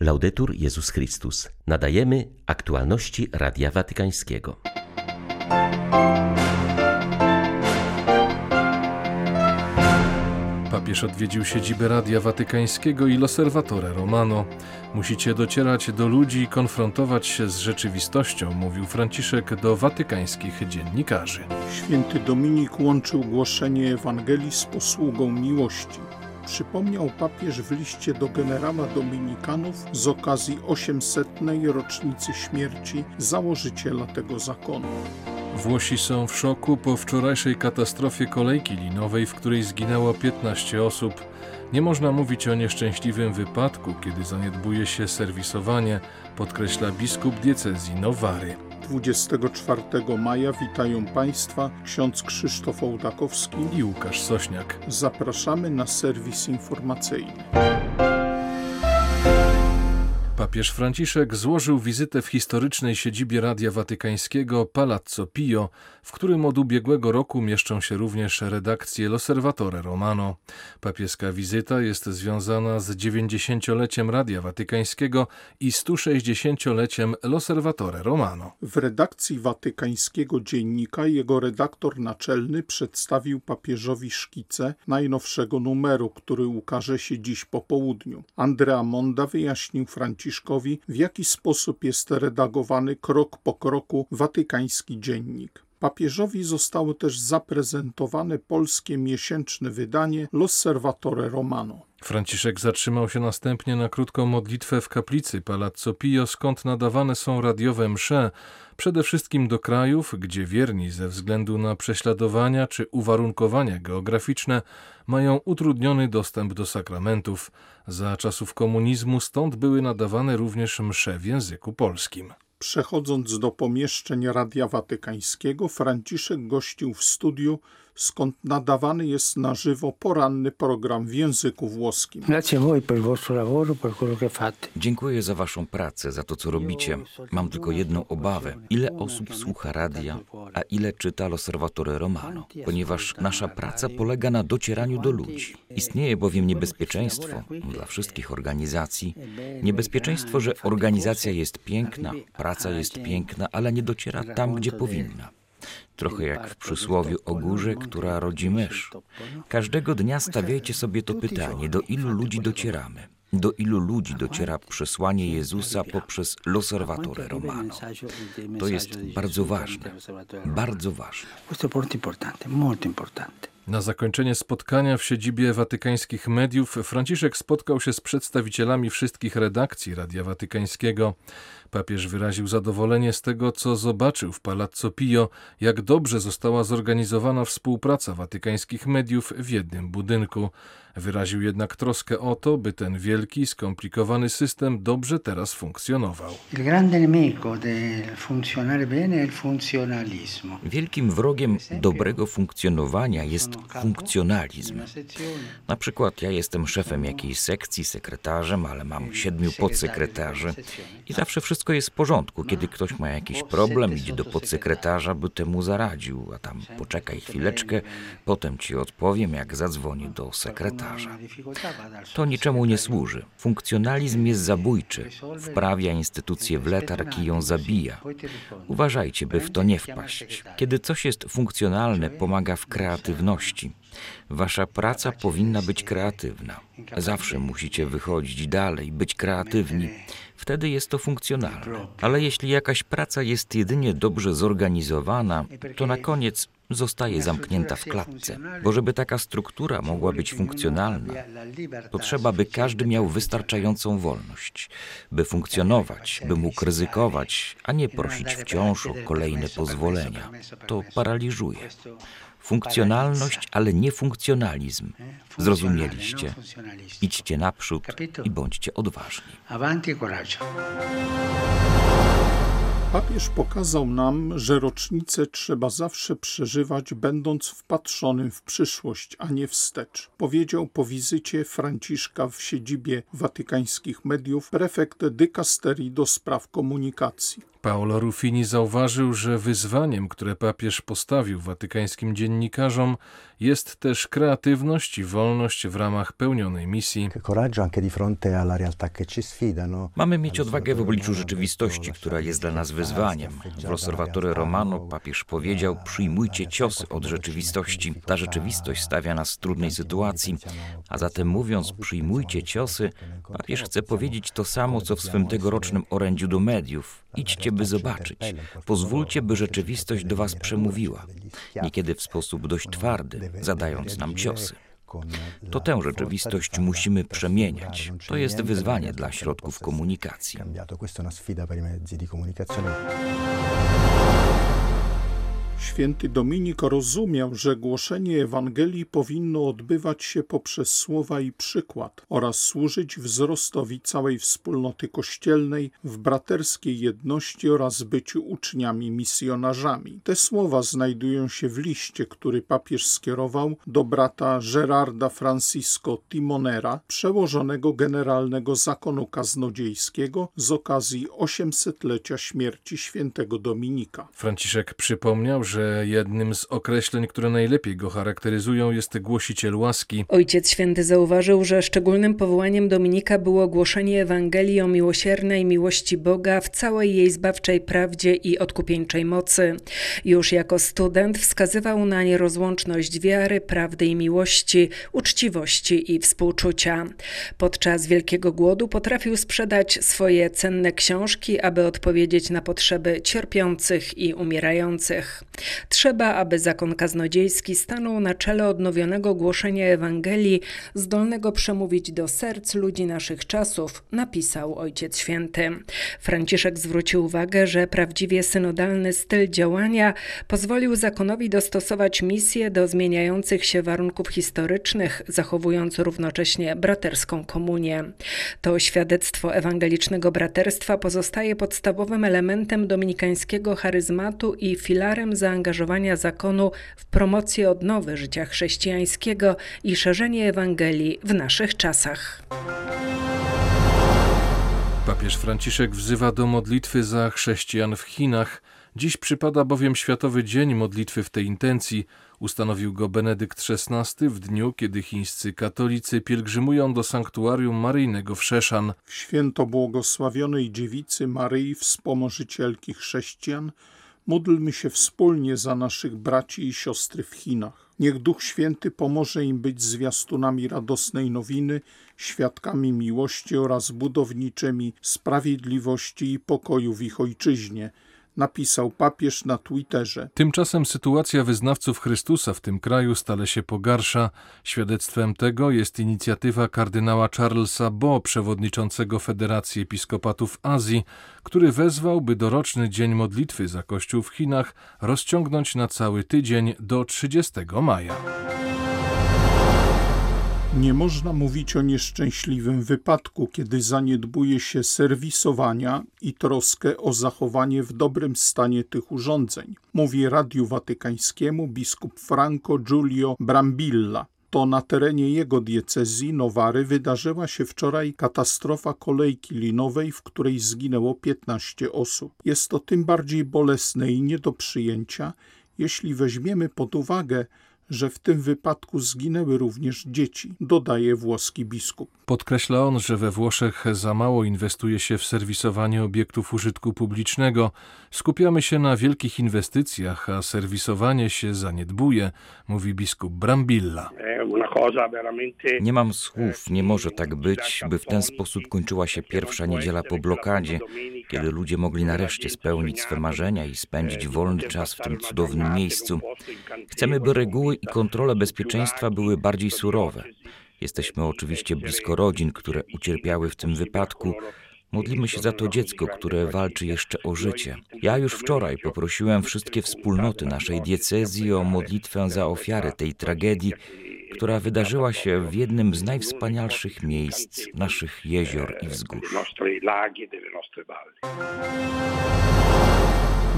Laudetur Jezus Chrystus. Nadajemy aktualności Radia Watykańskiego. Papież odwiedził siedzibę Radia Watykańskiego i L'Osservatore Romano. Musicie docierać do ludzi i konfrontować się z rzeczywistością, mówił Franciszek do watykańskich dziennikarzy. Święty Dominik łączył głoszenie Ewangelii z posługą miłości. Przypomniał papież w liście do generała Dominikanów z okazji 800. rocznicy śmierci założyciela tego zakonu. Włosi są w szoku po wczorajszej katastrofie kolejki linowej, w której zginęło 15 osób. Nie można mówić o nieszczęśliwym wypadku, kiedy zaniedbuje się serwisowanie, podkreśla biskup diecezji Nowary. 24 maja witają Państwa ksiądz Krzysztof Ołdakowski i Łukasz Sośniak. Zapraszamy na serwis informacyjny. Papież Franciszek złożył wizytę w historycznej siedzibie Radia Watykańskiego Palazzo Pio, w którym od ubiegłego roku mieszczą się również redakcje L'Osservatore Romano. Papieska wizyta jest związana z 90-leciem Radia Watykańskiego i 160-leciem L'Osservatore Romano. W redakcji watykańskiego dziennika jego redaktor naczelny przedstawił papieżowi szkice najnowszego numeru, który ukaże się dziś po południu. Andrea Monda wyjaśnił Franciszek w jaki sposób jest redagowany krok po kroku watykański dziennik. Papieżowi zostało też zaprezentowane polskie miesięczne wydanie L'Osservatore Romano. Franciszek zatrzymał się następnie na krótką modlitwę w kaplicy Palazzo Pio, skąd nadawane są radiowe msze, przede wszystkim do krajów, gdzie wierni ze względu na prześladowania czy uwarunkowania geograficzne mają utrudniony dostęp do sakramentów. Za czasów komunizmu stąd były nadawane również msze w języku polskim. Przechodząc do pomieszczeń Radia Watykańskiego, Franciszek gościł w studiu, skąd nadawany jest na żywo poranny program w języku włoskim. Dziękuję za Waszą pracę, za to, co robicie. Mam tylko jedną obawę. Ile osób słucha radia, a ile czyta L'Osservatore Romano? Ponieważ nasza praca polega na docieraniu do ludzi. Istnieje bowiem niebezpieczeństwo dla wszystkich organizacji. Niebezpieczeństwo, że organizacja jest piękna, praca jest piękna, ale nie dociera tam, gdzie powinna. Trochę jak w przysłowiu o górze, która rodzi mysz. Każdego dnia stawiajcie sobie to pytanie, do ilu ludzi docieramy. Do ilu ludzi dociera przesłanie Jezusa poprzez L'Osservatore Romano? To jest bardzo ważne. Bardzo ważne. Na zakończenie spotkania w siedzibie watykańskich mediów Franciszek spotkał się z przedstawicielami wszystkich redakcji Radia Watykańskiego. Papież wyraził zadowolenie z tego, co zobaczył w Palazzo Pio, jak dobrze została zorganizowana współpraca watykańskich mediów w jednym budynku. Wyraził jednak troskę o to, by ten wielki, skomplikowany system dobrze teraz funkcjonował. Wielkim wrogiem dobrego funkcjonowania jest funkcjonalizm. Na przykład ja jestem szefem jakiejś sekcji, sekretarzem, ale mam siedmiu podsekretarzy i zawsze wszystko jest w porządku. Kiedy ktoś ma jakiś problem, idzie do podsekretarza, by temu zaradził, a tam poczekaj chwileczkę, potem ci odpowiem, jak zadzwoni do sekretarza. To niczemu nie służy. Funkcjonalizm jest zabójczy. Wprawia instytucję w letarg i ją zabija. Uważajcie, by w to nie wpaść. Kiedy coś jest funkcjonalne, pomaga w kreatywności. Wasza praca powinna być kreatywna. Zawsze musicie wychodzić dalej, być kreatywni. Wtedy jest to funkcjonalne. Ale jeśli jakaś praca jest jedynie dobrze zorganizowana, to na koniec zostaje zamknięta w klatce. Bo żeby taka struktura mogła być funkcjonalna, potrzeba, by każdy miał wystarczającą wolność, by funkcjonować, by mógł ryzykować, a nie prosić wciąż o kolejne pozwolenia. To paraliżuje. Funkcjonalność, ale nie funkcjonalizm. Zrozumieliście? Idźcie naprzód i bądźcie odważni. Papież pokazał nam, że rocznicę trzeba zawsze przeżywać, będąc wpatrzonym w przyszłość, a nie wstecz. Powiedział po wizycie Franciszka w siedzibie watykańskich mediów prefekt dykasterii do spraw komunikacji. Paolo Ruffini zauważył, że wyzwaniem, które papież postawił watykańskim dziennikarzom, jest też kreatywność i wolność w ramach pełnionej misji. Mamy mieć odwagę w obliczu rzeczywistości, która jest dla nas wyzwaniem. W L'Osservatore Romano papież powiedział: Przyjmujcie ciosy od rzeczywistości. Ta rzeczywistość stawia nas w trudnej sytuacji. A zatem mówiąc, przyjmujcie ciosy, papież chce powiedzieć to samo, co w swym tegorocznym orędziu do mediów. Idźcie, by zobaczyć. Pozwólcie, by rzeczywistość do was przemówiła. Niekiedy w sposób dość twardy, zadając nam ciosy. To tę rzeczywistość musimy przemieniać. To jest wyzwanie dla środków komunikacji. Święty Dominik rozumiał, że głoszenie Ewangelii powinno odbywać się poprzez słowa i przykład oraz służyć wzrostowi całej wspólnoty kościelnej w braterskiej jedności oraz byciu uczniami misjonarzami. Te słowa znajdują się w liście, który papież skierował do brata Gerarda Francisco Timonera, przełożonego generalnego zakonu kaznodziejskiego z okazji 800-lecia śmierci świętego Dominika. Franciszek przypomniał, że jednym z określeń, które najlepiej go charakteryzują, jest głosiciel łaski. Ojciec Święty zauważył, że szczególnym powołaniem Dominika było głoszenie Ewangelii o miłosiernej miłości Boga w całej jej zbawczej prawdzie i odkupieńczej mocy. Już jako student wskazywał na nierozłączność wiary, prawdy i miłości, uczciwości i współczucia. Podczas Wielkiego Głodu potrafił sprzedać swoje cenne książki, aby odpowiedzieć na potrzeby cierpiących i umierających. Trzeba, aby zakon kaznodziejski stanął na czele odnowionego głoszenia Ewangelii, zdolnego przemówić do serc ludzi naszych czasów, napisał Ojciec Święty. Franciszek zwrócił uwagę, że prawdziwie synodalny styl działania pozwolił zakonowi dostosować misję do zmieniających się warunków historycznych, zachowując równocześnie braterską komunię. To świadectwo ewangelicznego braterstwa pozostaje podstawowym elementem dominikańskiego charyzmatu i filarem za zaangażowania zakonu w promocję odnowy życia chrześcijańskiego i szerzenie Ewangelii w naszych czasach. Papież Franciszek wzywa do modlitwy za chrześcijan w Chinach. Dziś przypada bowiem Światowy Dzień Modlitwy w tej intencji. Ustanowił go Benedykt XVI w dniu, kiedy chińscy katolicy pielgrzymują do sanktuarium maryjnego w Szeszan. W święto błogosławionej dziewicy Maryi, wspomożycielki chrześcijan, Módlmy się wspólnie za naszych braci i siostry w Chinach. Niech Duch Święty pomoże im być zwiastunami radosnej nowiny, świadkami miłości oraz budowniczymi sprawiedliwości i pokoju w ich ojczyźnie – napisał papież na Twitterze. Tymczasem sytuacja wyznawców Chrystusa w tym kraju stale się pogarsza. Świadectwem tego jest inicjatywa kardynała Charlesa Bo, przewodniczącego Federacji Episkopatów Azji, który wezwał, by doroczny Dzień Modlitwy za Kościół w Chinach rozciągnąć na cały tydzień do 30 maja. Nie można mówić o nieszczęśliwym wypadku, kiedy zaniedbuje się serwisowania i troskę o zachowanie w dobrym stanie tych urządzeń, mówi Radiu Watykańskiemu biskup Franco Giulio Brambilla. To na terenie jego diecezji Nowary wydarzyła się wczoraj katastrofa kolejki linowej, w której zginęło 15 osób. Jest to tym bardziej bolesne i nie do przyjęcia, jeśli weźmiemy pod uwagę, że w tym wypadku zginęły również dzieci, dodaje włoski biskup. Podkreśla on, że we Włoszech za mało inwestuje się w serwisowanie obiektów użytku publicznego. Skupiamy się na wielkich inwestycjach, a serwisowanie się zaniedbuje, mówi biskup Brambilla. Nie mam słów, nie może tak być, by w ten sposób kończyła się pierwsza niedziela po blokadzie, kiedy ludzie mogli nareszcie spełnić swe marzenia i spędzić wolny czas w tym cudownym miejscu. Chcemy, by reguły i kontrole bezpieczeństwa były bardziej surowe. Jesteśmy oczywiście blisko rodzin, które ucierpiały w tym wypadku. Modlimy się za to dziecko, które walczy jeszcze o życie. Ja już wczoraj poprosiłem wszystkie wspólnoty naszej diecezji o modlitwę za ofiary tej tragedii, która wydarzyła się w jednym z najwspanialszych miejsc naszych jezior i wzgórz.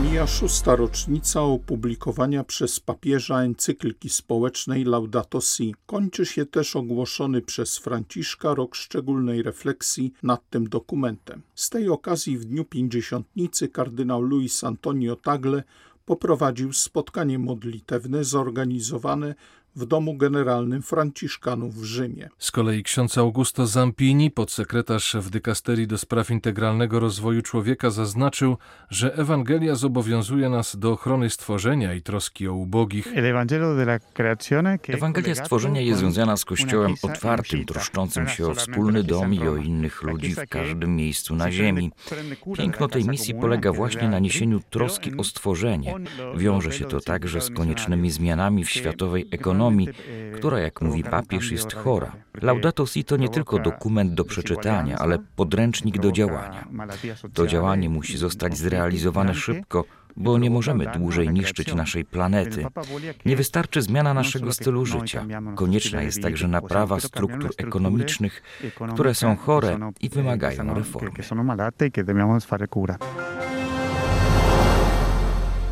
Mija szósta rocznica opublikowania przez papieża encykliki społecznej Laudato Si. Kończy się też ogłoszony przez Franciszka rok szczególnej refleksji nad tym dokumentem. Z tej okazji w dniu pięćdziesiątnicy kardynał Luis Antonio Tagle poprowadził spotkanie modlitewne zorganizowane w domu generalnym Franciszkanów w Rzymie. Z kolei ksiądz Augusto Zampini, podsekretarz w dykasterii do spraw integralnego rozwoju człowieka, zaznaczył, że Ewangelia zobowiązuje nas do ochrony stworzenia i troski o ubogich. Ewangelia stworzenia jest związana z Kościołem otwartym, troszczącym się o wspólny dom i o innych ludzi w każdym miejscu na ziemi. Piękno tej misji polega właśnie na niesieniu troski o stworzenie. Wiąże się to także z koniecznymi zmianami w światowej ekonomii ekonomii, która, jak mówi papież, jest chora. Laudato Si to nie tylko dokument do przeczytania, ale podręcznik do działania. To działanie musi zostać zrealizowane szybko, bo nie możemy dłużej niszczyć naszej planety. Nie wystarczy zmiana naszego stylu życia. Konieczna jest także naprawa struktur ekonomicznych, które są chore i wymagają reformy.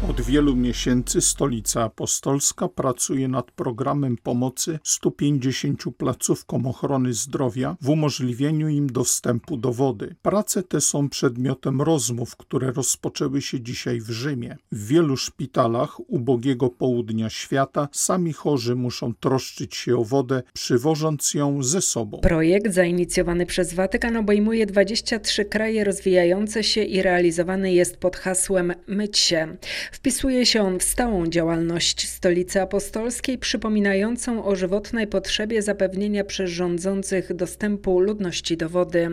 Od wielu miesięcy Stolica Apostolska pracuje nad programem pomocy 150 placówkom ochrony zdrowia w umożliwieniu im dostępu do wody. Prace te są przedmiotem rozmów, które rozpoczęły się dzisiaj w Rzymie. W wielu szpitalach ubogiego południa świata sami chorzy muszą troszczyć się o wodę, przywożąc ją ze sobą. Projekt zainicjowany przez Watykan obejmuje 23 kraje rozwijające się i realizowany jest pod hasłem Myć się. Wpisuje się on w stałą działalność Stolicy Apostolskiej, przypominającą o żywotnej potrzebie zapewnienia przez rządzących dostępu ludności do wody.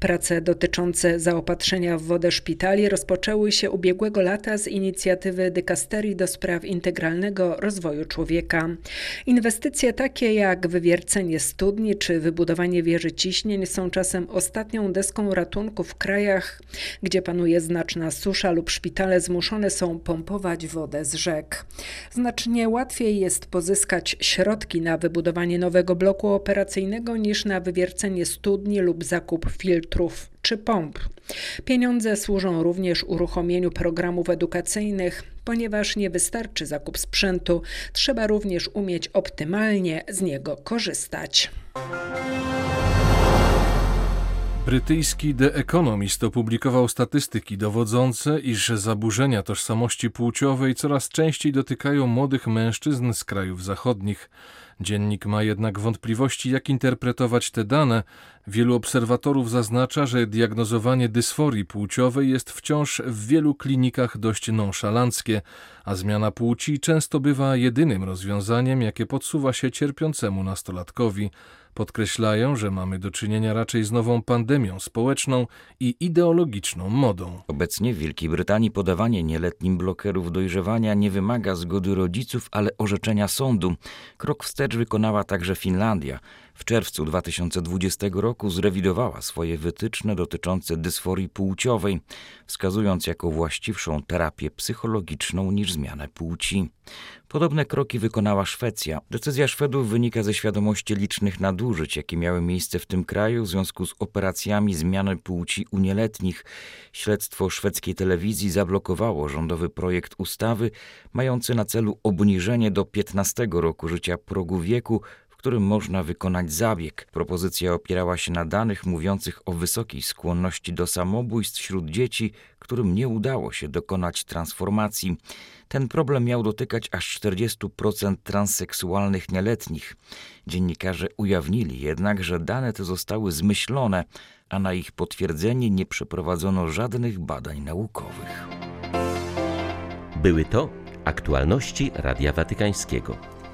Prace dotyczące zaopatrzenia w wodę szpitali rozpoczęły się ubiegłego lata z inicjatywy Dykasterii do spraw integralnego rozwoju człowieka. Inwestycje takie jak wywiercenie studni czy wybudowanie wieży ciśnień są czasem ostatnią deską ratunku w krajach, gdzie panuje znaczna susza lub szpitale zmuszone są pompować wodę z rzek. Znacznie łatwiej jest pozyskać środki na wybudowanie nowego bloku operacyjnego niż na wywiercenie studni lub zakup filtrów czy pomp. Pieniądze służą również uruchomieniu programów edukacyjnych, ponieważ nie wystarczy zakup sprzętu, trzeba również umieć optymalnie z niego korzystać. Brytyjski The Economist opublikował statystyki dowodzące, iż zaburzenia tożsamości płciowej coraz częściej dotykają młodych mężczyzn z krajów zachodnich. Dziennik ma jednak wątpliwości, jak interpretować te dane. Wielu obserwatorów zaznacza, że diagnozowanie dysforii płciowej jest wciąż w wielu klinikach dość nonszalanckie, a zmiana płci często bywa jedynym rozwiązaniem, jakie podsuwa się cierpiącemu nastolatkowi. Podkreślają, że mamy do czynienia raczej z nową pandemią społeczną i ideologiczną modą. Obecnie w Wielkiej Brytanii podawanie nieletnim blokerów dojrzewania nie wymaga zgody rodziców, ale orzeczenia sądu. Krok wstecz wykonała także Finlandia. W czerwcu 2020 roku zrewidowała swoje wytyczne dotyczące dysforii płciowej, wskazując jako właściwszą terapię psychologiczną niż zmianę płci. Podobne kroki wykonała Szwecja. Decyzja Szwedów wynika ze świadomości licznych nadużyć, jakie miały miejsce w tym kraju w związku z operacjami zmiany płci u nieletnich. Śledztwo szwedzkiej telewizji zablokowało rządowy projekt ustawy mający na celu obniżenie do 15 roku życia progu wieku którym można wykonać zabieg. Propozycja opierała się na danych mówiących o wysokiej skłonności do samobójstw wśród dzieci, którym nie udało się dokonać transformacji. Ten problem miał dotykać aż 40% transseksualnych nieletnich. Dziennikarze ujawnili jednak, że dane te zostały zmyślone, a na ich potwierdzenie nie przeprowadzono żadnych badań naukowych. Były to aktualności Radia Watykańskiego.